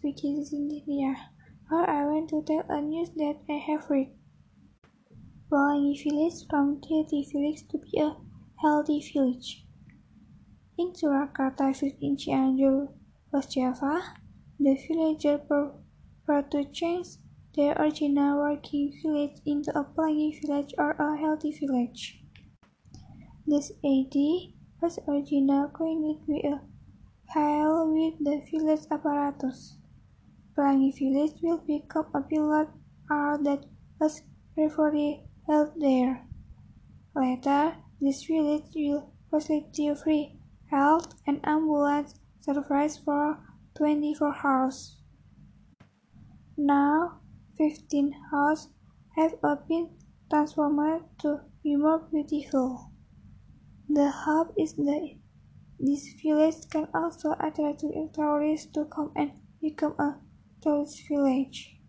Vicky Zindia. Or I want to tell a news that I have read. Pelangi Village from Dirty Village to be a healthy village. In Sukakerta village in Cianjur, West Java, the villagers prefer to change their original working village into a Pelangi village or a healthy village. This idea was originally coined with a hail with the village apparatus. Pelangi village will become a pillar art that was briefly held there. Later, this village will facilitate free health and ambulance service for 24 hours. Now, 15 houses have been transformed to be more beautiful. The hope is that this village can also attract tourists to come and become a tourist village.